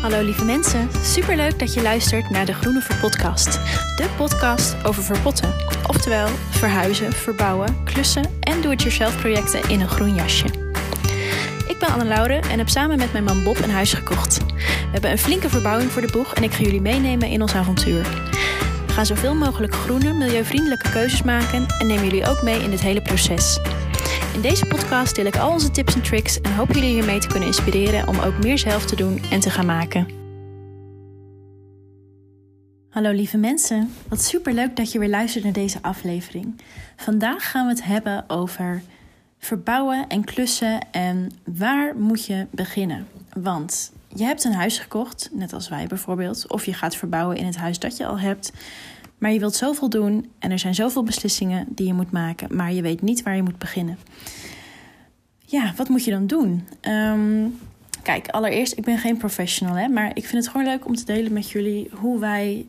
Hallo lieve mensen, superleuk dat je luistert naar de Groene Verpodcast. De podcast over verpotten, oftewel verhuizen, verbouwen, klussen en do-it-yourself projecten in een groen jasje. Ik ben Anne Lauren en heb samen met mijn man Bob een huis gekocht. We hebben een flinke verbouwing voor de boeg en ik ga jullie meenemen in ons avontuur. We gaan zoveel mogelijk groene, milieuvriendelijke keuzes maken en nemen jullie ook mee in dit hele proces. In deze podcast deel ik al onze tips en tricks en hoop jullie hiermee te kunnen inspireren om ook meer zelf te doen en te gaan maken. Hallo lieve mensen, wat super leuk dat je weer luistert naar deze aflevering. Vandaag gaan we het hebben over verbouwen en klussen en waar moet je beginnen? Want je hebt een huis gekocht, net als wij bijvoorbeeld, of je gaat verbouwen in het huis dat je al hebt. Maar je wilt zoveel doen en er zijn zoveel beslissingen die je moet maken, maar je weet niet waar je moet beginnen. Ja, wat moet je dan doen? Ehm, kijk, allereerst, ik ben geen professional, hè, maar ik vind het gewoon leuk om te delen met jullie hoe wij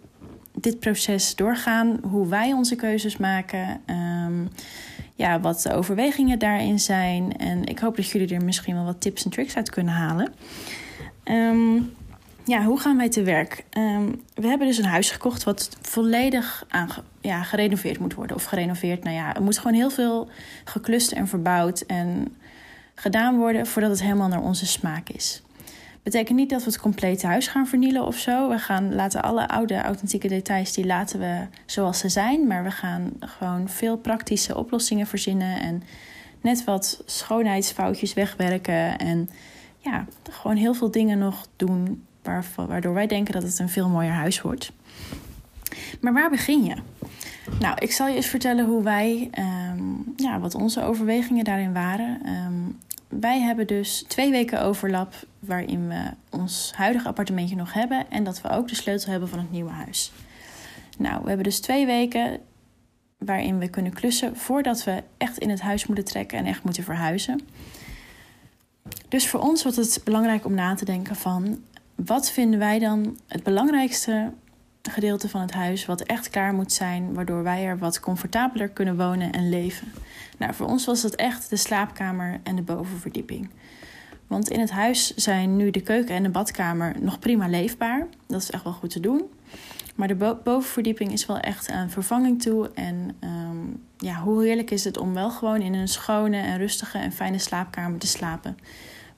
dit proces doorgaan, hoe wij onze keuzes maken, um, ja, wat de overwegingen daarin zijn. En ik hoop dat jullie er misschien wel wat tips en tricks uit kunnen halen. Um, ja, hoe gaan wij te werk? Um, we hebben dus een huis gekocht wat volledig ja, gerenoveerd moet worden. Of gerenoveerd, nou ja, er moet gewoon heel veel geklust en verbouwd en gedaan worden voordat het helemaal naar onze smaak is. Betekent niet dat we het complete huis gaan vernielen of zo. We gaan laten alle oude, authentieke details, die laten we zoals ze zijn. Maar we gaan gewoon veel praktische oplossingen verzinnen en net wat schoonheidsfoutjes wegwerken. En ja, gewoon heel veel dingen nog doen waardoor wij denken dat het een veel mooier huis wordt. Maar waar begin je? Nou, ik zal je eens vertellen hoe wij, ehm, ja, wat onze overwegingen daarin waren. Ehm, wij hebben dus twee weken overlap waarin we ons huidige appartementje nog hebben en dat we ook de sleutel hebben van het nieuwe huis. Nou, we hebben dus twee weken waarin we kunnen klussen voordat we echt in het huis moeten trekken en echt moeten verhuizen. Dus voor ons was het belangrijk om na te denken van wat vinden wij dan het belangrijkste gedeelte van het huis wat echt klaar moet zijn, waardoor wij er wat comfortabeler kunnen wonen en leven? Nou, voor ons was dat echt de slaapkamer en de bovenverdieping. Want in het huis zijn nu de keuken en de badkamer nog prima leefbaar. Dat is echt wel goed te doen. Maar de bovenverdieping is wel echt aan vervanging toe. En ehm, ja, hoe heerlijk is het om wel gewoon in een schone en rustige en fijne slaapkamer te slapen.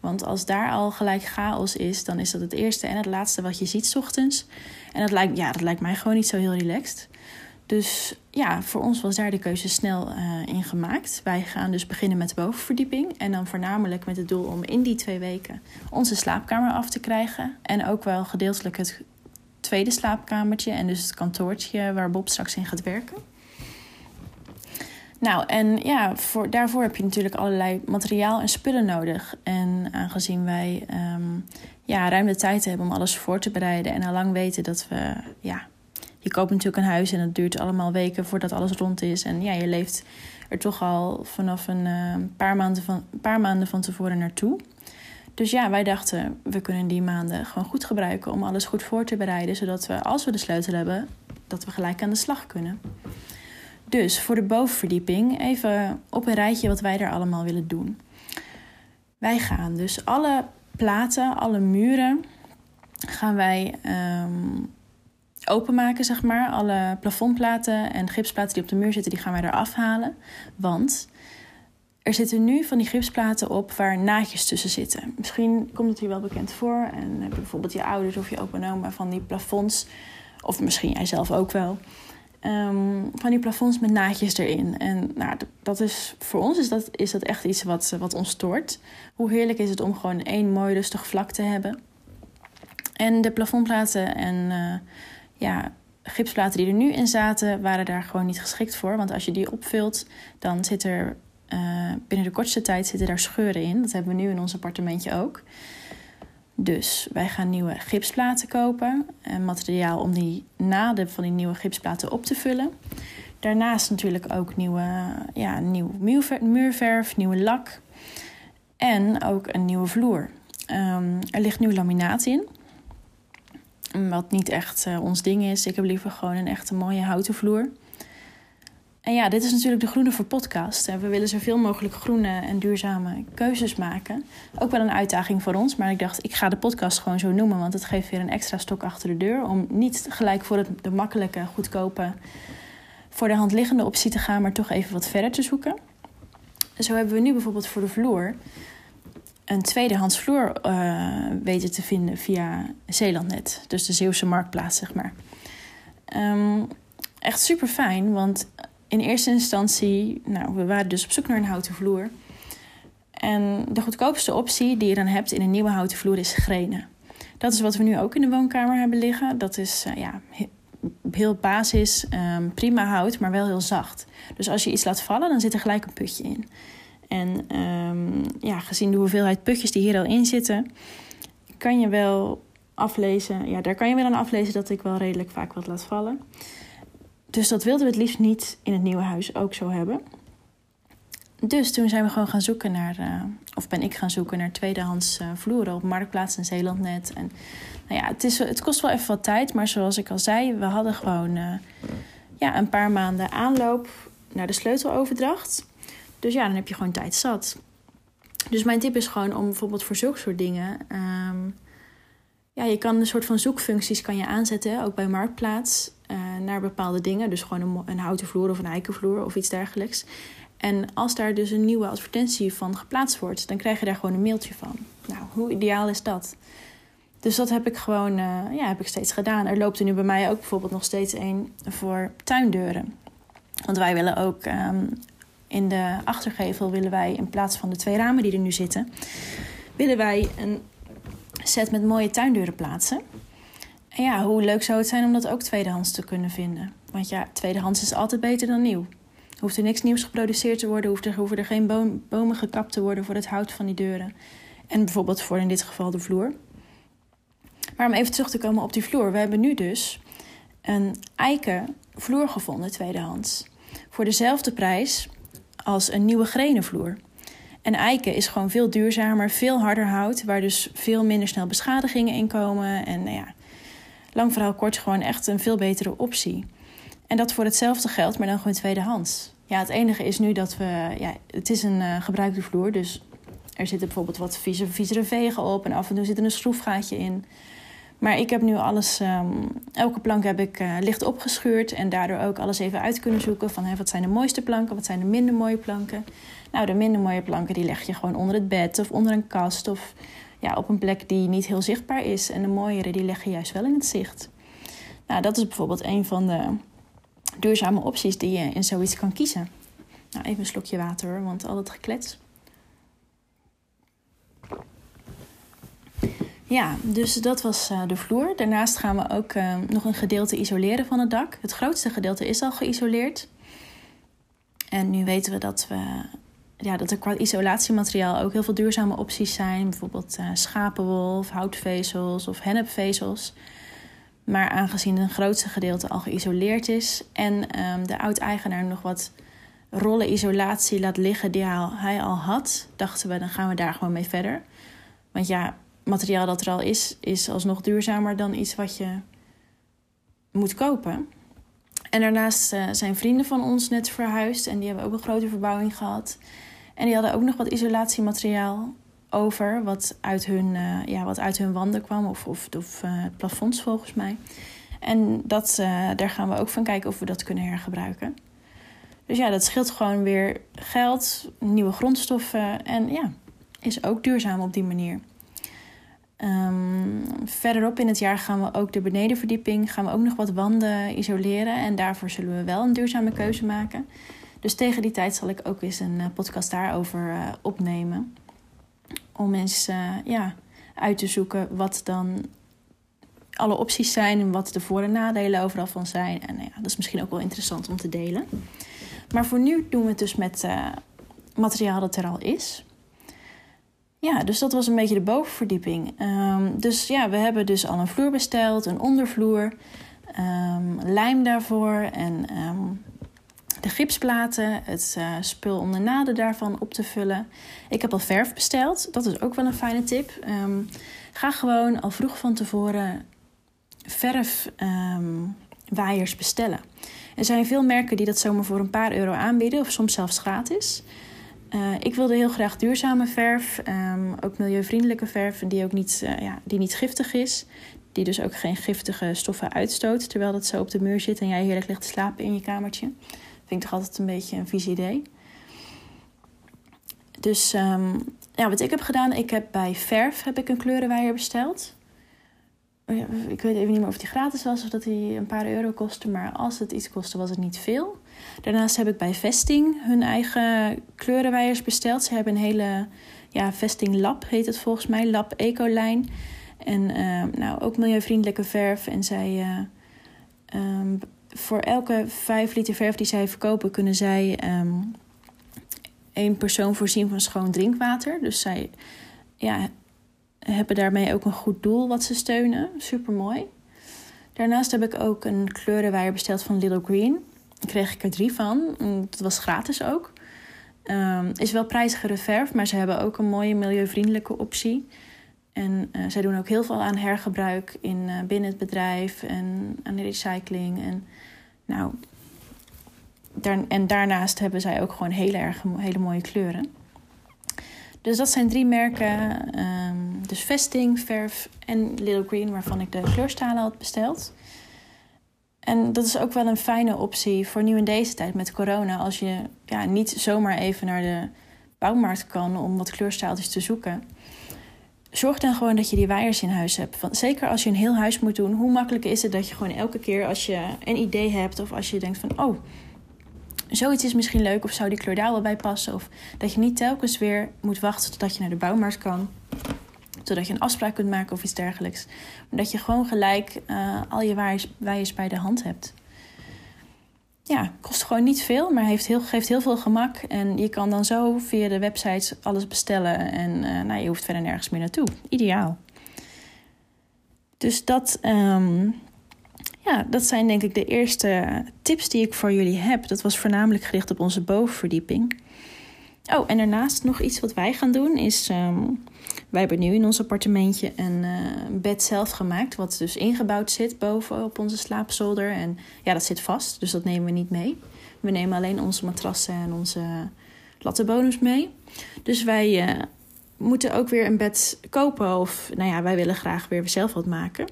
Want als daar al gelijk chaos is, dan is dat het eerste en het laatste wat je ziet ochtends. En dat lijkt, ja, dat lijkt mij gewoon niet zo heel relaxed. Dus ja, voor ons was daar de keuze snel uh, in gemaakt. Wij gaan dus beginnen met de bovenverdieping. En dan voornamelijk met het doel om in die twee weken onze slaapkamer af te krijgen. En ook wel gedeeltelijk het tweede slaapkamertje en dus het kantoortje waar Bob straks in gaat werken. Nou, en ja, voor, daarvoor heb je natuurlijk allerlei materiaal en spullen nodig. En aangezien wij um, ja, ruim de tijd hebben om alles voor te bereiden en al lang weten dat we, ja, je koopt natuurlijk een huis en het duurt allemaal weken voordat alles rond is. En ja, je leeft er toch al vanaf een uh, paar, maanden van, paar maanden van tevoren naartoe. Dus ja, wij dachten, we kunnen die maanden gewoon goed gebruiken om alles goed voor te bereiden. Zodat we, als we de sleutel hebben, dat we gelijk aan de slag kunnen. Dus voor de bovenverdieping even op een rijtje wat wij er allemaal willen doen. Wij gaan dus alle platen, alle muren, gaan wij um, openmaken, zeg maar. Alle plafondplaten en gipsplaten die op de muur zitten, die gaan wij eraf halen. Want er zitten nu van die gipsplaten op waar naadjes tussen zitten. Misschien komt het hier wel bekend voor. En heb je bijvoorbeeld je ouders of je opa en van die plafonds. Of misschien jij zelf ook wel. Um, van die plafonds met naadjes erin. En nou, dat is, voor ons is dat, is dat echt iets wat, wat ons stoort. Hoe heerlijk is het om gewoon één mooi rustig vlak te hebben. En de plafondplaten en uh, ja, gipsplaten die er nu in zaten, waren daar gewoon niet geschikt voor. Want als je die opvult, dan zit er uh, binnen de kortste tijd zitten daar scheuren in. Dat hebben we nu in ons appartementje ook. Dus wij gaan nieuwe gipsplaten kopen. En materiaal om die naden van die nieuwe gipsplaten op te vullen. Daarnaast natuurlijk ook nieuwe, ja, nieuw muurverf, nieuwe lak. En ook een nieuwe vloer. Um, er ligt nieuw laminaat in. Wat niet echt uh, ons ding is. Ik heb liever gewoon een echte mooie houten vloer. En ja, dit is natuurlijk de Groene voor Podcast. We willen zoveel mogelijk groene en duurzame keuzes maken. Ook wel een uitdaging voor ons, maar ik dacht, ik ga de podcast gewoon zo noemen, want het geeft weer een extra stok achter de deur. Om niet gelijk voor de makkelijke, goedkope, voor de hand liggende optie te gaan, maar toch even wat verder te zoeken. Zo hebben we nu bijvoorbeeld voor de vloer een tweedehands vloer uh, weten te vinden via Zeelandnet. Dus de Zeeuwse marktplaats, zeg maar. Um, echt super fijn, want in eerste instantie, nou, we waren dus op zoek naar een houten vloer. En de goedkoopste optie die je dan hebt in een nieuwe houten vloer is grenen. Dat is wat we nu ook in de woonkamer hebben liggen. Dat is uh, ja, heel basis, um, prima hout, maar wel heel zacht. Dus als je iets laat vallen, dan zit er gelijk een putje in. En um, ja, gezien de hoeveelheid putjes die hier al in zitten, kan je wel aflezen. Ja, daar kan je wel aan aflezen dat ik wel redelijk vaak wat laat vallen. Dus dat wilden we het liefst niet in het nieuwe huis ook zo hebben. Dus toen zijn we gewoon gaan zoeken naar, uh, of ben ik gaan zoeken naar tweedehands uh, vloeren op Marktplaats en Zeelandnet. En nou ja, het, is, het kost wel even wat tijd, maar zoals ik al zei, we hadden gewoon uh, ja, een paar maanden aanloop naar de sleuteloverdracht. Dus ja, dan heb je gewoon tijd zat. Dus mijn tip is gewoon om bijvoorbeeld voor zulke soort dingen. Um, ja, je kan een soort van zoekfuncties kan je aanzetten, ook bij Marktplaats, uh, naar bepaalde dingen. Dus gewoon een, een houten vloer of een eikenvloer of iets dergelijks. En als daar dus een nieuwe advertentie van geplaatst wordt, dan krijg je daar gewoon een mailtje van. Nou, hoe ideaal is dat? Dus dat heb ik gewoon uh, ja, heb ik steeds gedaan. Er loopt er nu bij mij ook bijvoorbeeld nog steeds een voor tuindeuren. Want wij willen ook um, in de achtergevel willen wij in plaats van de twee ramen die er nu zitten, willen wij een set met mooie tuindeuren plaatsen. En ja, hoe leuk zou het zijn om dat ook tweedehands te kunnen vinden? Want ja, tweedehands is altijd beter dan nieuw. Hoeft er niks nieuws geproduceerd te worden, hoeft er, hoeven er geen bomen gekapt te worden voor het hout van die deuren. En bijvoorbeeld voor in dit geval de vloer. Maar om even terug te komen op die vloer. We hebben nu dus een eiken vloer gevonden, tweedehands. Voor dezelfde prijs als een nieuwe grenenvloer. En eiken is gewoon veel duurzamer, veel harder hout, waar dus veel minder snel beschadigingen in komen. En nou ja, lang verhaal kort, gewoon echt een veel betere optie. En dat voor hetzelfde geld, maar dan gewoon tweedehands. Ja, het enige is nu dat we, ja, het is een uh, gebruikte vloer, dus er zitten bijvoorbeeld wat vieze, viezere vegen op en af en toe zit er een schroefgaatje in. Maar ik heb nu alles, um, elke plank heb ik uh, licht opgeschuurd en daardoor ook alles even uit kunnen zoeken van wat zijn de mooiste planken, wat zijn de minder mooie planken. Nou, de minder mooie planken die leg je gewoon onder het bed of onder een kast of ja, op een plek die niet heel zichtbaar is. En de mooiere die leg je juist wel in het zicht. Nou, dat is bijvoorbeeld een van de duurzame opties die je in zoiets kan kiezen. Nou, even een slokje water want al het geklets. Ja, dus dat was uh, de vloer. Daarnaast gaan we ook uh, nog een gedeelte isoleren van het dak. Het grootste gedeelte is al geïsoleerd. En nu weten we dat, we, ja, dat er qua isolatiemateriaal ook heel veel duurzame opties zijn. Bijvoorbeeld uh, schapenwol of houtvezels of hennepvezels. Maar aangezien een grootste gedeelte al geïsoleerd is en um, de oud-eigenaar nog wat rollen isolatie laat liggen die hij al had, dachten we dan gaan we daar gewoon mee verder. Want ja, materiaal dat er al is, is alsnog duurzamer dan iets wat je moet kopen. En daarnaast uh, zijn vrienden van ons net verhuisd en die hebben ook een grote verbouwing gehad. En die hadden ook nog wat isolatiemateriaal over, wat uit hun, uh, ja, wat uit hun wanden kwam, of, of, of uh, plafonds volgens mij. En dat, daar gaan we ook van kijken of we dat kunnen hergebruiken. Dus ja, dat scheelt gewoon weer geld, nieuwe grondstoffen en ja, is ook duurzaam op die manier. Um, verderop in het jaar gaan we ook de benedenverdieping, gaan we ook nog wat wanden isoleren. En daarvoor zullen we wel een duurzame keuze maken. Dus tegen die tijd zal ik ook eens een uh, podcast daarover uh, opnemen. Om eens uh, ja, uit te zoeken wat dan alle opties zijn en wat de voor- en nadelen overal van zijn. En ja, dat is misschien ook wel interessant om te delen. Maar voor nu doen we het dus met materiaal dat er al is. Ja, dus dat was een beetje de bovenverdieping. Um, dus ja, we hebben dus al een vloer besteld, een ondervloer, um, lijm daarvoor en um, de gipsplaten, het uh, spul om de naden daarvan op te vullen. Ik heb al verf besteld, dat is ook wel een fijne tip. ga gewoon al vroeg van tevoren verf waaiers bestellen. Er zijn veel merken die dat zomaar voor een paar euro aanbieden, of soms zelfs gratis. Uh, ik wilde heel graag duurzame verf, um, ook milieuvriendelijke verf, die ook niet, uh, ja, die niet giftig is. Die dus ook geen giftige stoffen uitstoot, terwijl dat zo op de muur zit en jij heerlijk ligt te slapen in je kamertje. Vind ik toch altijd een beetje een vies idee. Dus um, ja, wat ik heb gedaan, ik heb bij Verf heb ik een kleurenwaaier besteld. Oh ik weet even niet meer of die gratis was of dat die een paar euro kostte. Maar als het iets kostte, was het niet veel. Daarnaast heb ik bij Vesting hun eigen kleurenwaaiers besteld. Ze hebben een hele ja, Vesting Lab, heet het volgens mij. Lab Ecolijn. En uh, nou, ook milieuvriendelijke verf. En zij... Uh, um, voor elke 5 liter verf die zij verkopen, kunnen zij um, één persoon voorzien van schoon drinkwater. Dus zij ja, hebben daarmee ook een goed doel wat ze steunen. Super mooi. Daarnaast heb ik ook een kleurenwaaier besteld van Little Green. Daar kreeg ik er drie van. Dat was gratis ook. Um, is wel prijzigere verf, maar ze hebben ook een mooie milieuvriendelijke optie. En uh, zij doen ook heel veel aan hergebruik in, uh, binnen het bedrijf en aan recycling. En, nou, daar, en daarnaast hebben zij ook gewoon hele, erg, hele mooie kleuren. Dus dat zijn drie merken. Um, dus Vesting, Verf en Little Green, waarvan ik de kleurstalen had besteld. En dat is ook wel een fijne optie voor nu in deze tijd met corona. Als je ja, niet zomaar even naar de bouwmarkt kan om wat kleurstaaltjes te zoeken. Zorg dan gewoon dat je die waaiers in huis hebt. Want zeker als je een heel huis moet doen, hoe makkelijk is het dat je gewoon elke keer als je een idee hebt of als je denkt van oh, zoiets is misschien leuk of zou die kleur daar wel bij passen. Of dat je niet telkens weer moet wachten totdat je naar de bouwmarkt kan. Zodat je een afspraak kunt maken of iets dergelijks. Maar dat je gewoon gelijk uh, al je waaiers, bij de hand hebt. Ja, kost gewoon niet veel, maar heeft heel, geeft heel veel gemak. En je kan dan zo via de websites alles bestellen. En uh, nou, je hoeft verder nergens meer naartoe. Ideaal. Dus dat, um, ja, dat zijn denk ik de eerste tips die ik voor jullie heb. Dat was voornamelijk gericht op onze bovenverdieping. Oh, en daarnaast nog iets wat wij gaan doen is... Um, wij hebben nu in ons appartementje een uh, bed zelf gemaakt... wat dus ingebouwd zit boven op onze slaapzolder. En ja, dat zit vast, dus dat nemen we niet mee. We nemen alleen onze matrassen en onze lattenbodems mee. Dus wij uh, moeten ook weer een bed kopen. Of nou ja, wij willen graag weer zelf wat maken.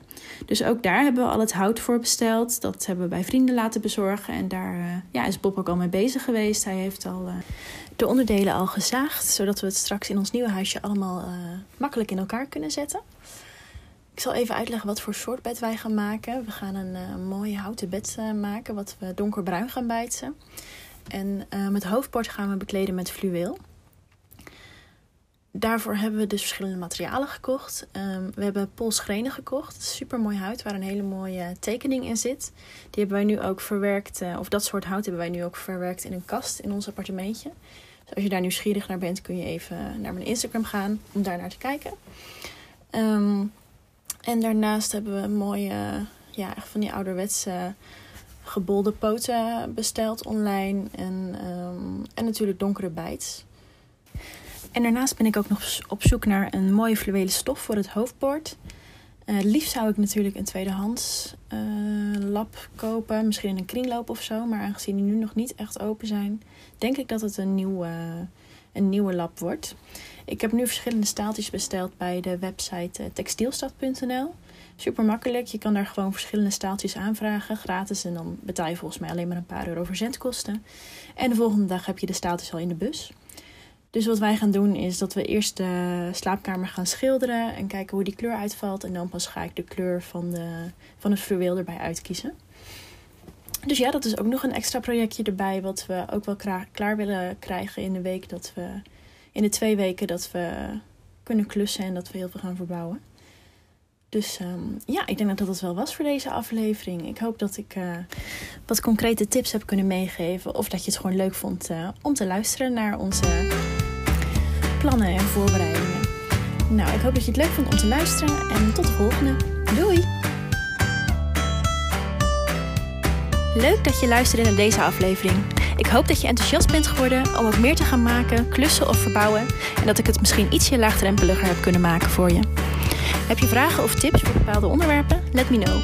Dus ook daar hebben we al het hout voor besteld. Dat hebben we bij vrienden laten bezorgen. En daar uh, ja, is Bob ook al mee bezig geweest. Hij heeft al uh, de onderdelen al gezaagd. Zodat we het straks in ons nieuwe huisje allemaal uh, makkelijk in elkaar kunnen zetten. Ik zal even uitleggen wat voor soort bed wij gaan maken. We gaan een mooi houten bed maken, wat we donkerbruin gaan bijten. En met hoofdbord gaan we bekleden met fluweel. Daarvoor hebben we dus verschillende materialen gekocht. Um, we hebben polsgrenen gekocht. Super mooi hout waar een hele mooie tekening in zit. Die hebben wij nu ook verwerkt, uh, of dat soort hout hebben wij nu ook verwerkt in een kast in ons appartementje. Dus als je daar nieuwsgierig naar bent, kun je even naar mijn Instagram gaan om daar naar te kijken. Um, en daarnaast hebben we mooie, ja, van die ouderwetse gebolde poten besteld online. En, um, en natuurlijk donkere bijts. En daarnaast ben ik ook nog op zoek naar een mooie fluwelen stof voor het hoofdbord. Uh, liefst zou ik natuurlijk een tweedehands uh, lap kopen. Misschien in een kringloop of zo. Maar aangezien die nu nog niet echt open zijn, denk ik dat het een nieuwe, een nieuwe lap wordt. Ik heb nu verschillende staaltjes besteld bij de website textielstad.nl. Super makkelijk. Je kan daar gewoon verschillende staaltjes aanvragen, gratis. En dan betaal je volgens mij alleen maar een paar euro verzendkosten. En de volgende dag heb je de staaltjes al in de bus. Dus wat wij gaan doen is dat we eerst de slaapkamer gaan schilderen en kijken hoe die kleur uitvalt. En dan pas ga ik de kleur van, de, van het fluweel erbij uitkiezen. Dus ja, dat is ook nog een extra projectje erbij, wat we ook wel klaar willen krijgen in de week dat we, in de twee weken dat we kunnen klussen en dat we heel veel gaan verbouwen. Dus um, ja, ik denk dat dat het wel was voor deze aflevering. Ik hoop dat ik uh, wat concrete tips heb kunnen meegeven. Of dat je het gewoon leuk vond uh, om te luisteren naar onze plannen en voorbereidingen. Nou, ik hoop dat je het leuk vond om te luisteren. En tot de volgende. Doei! Leuk dat je luisterde naar deze aflevering. Ik hoop dat je enthousiast bent geworden om ook meer te gaan maken, klussen of verbouwen. En dat ik het misschien ietsje laagdrempeliger heb kunnen maken voor je. Heb je vragen of tips voor bepaalde onderwerpen? Let me know.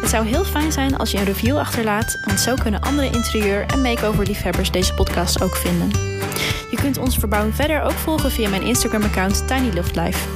Het zou heel fijn zijn als je een review achterlaat, want zo kunnen andere interieur- en makeover-liefhebbers deze podcast ook vinden. Je kunt onze verbouwing verder ook volgen via mijn Instagram-account Tiny Life.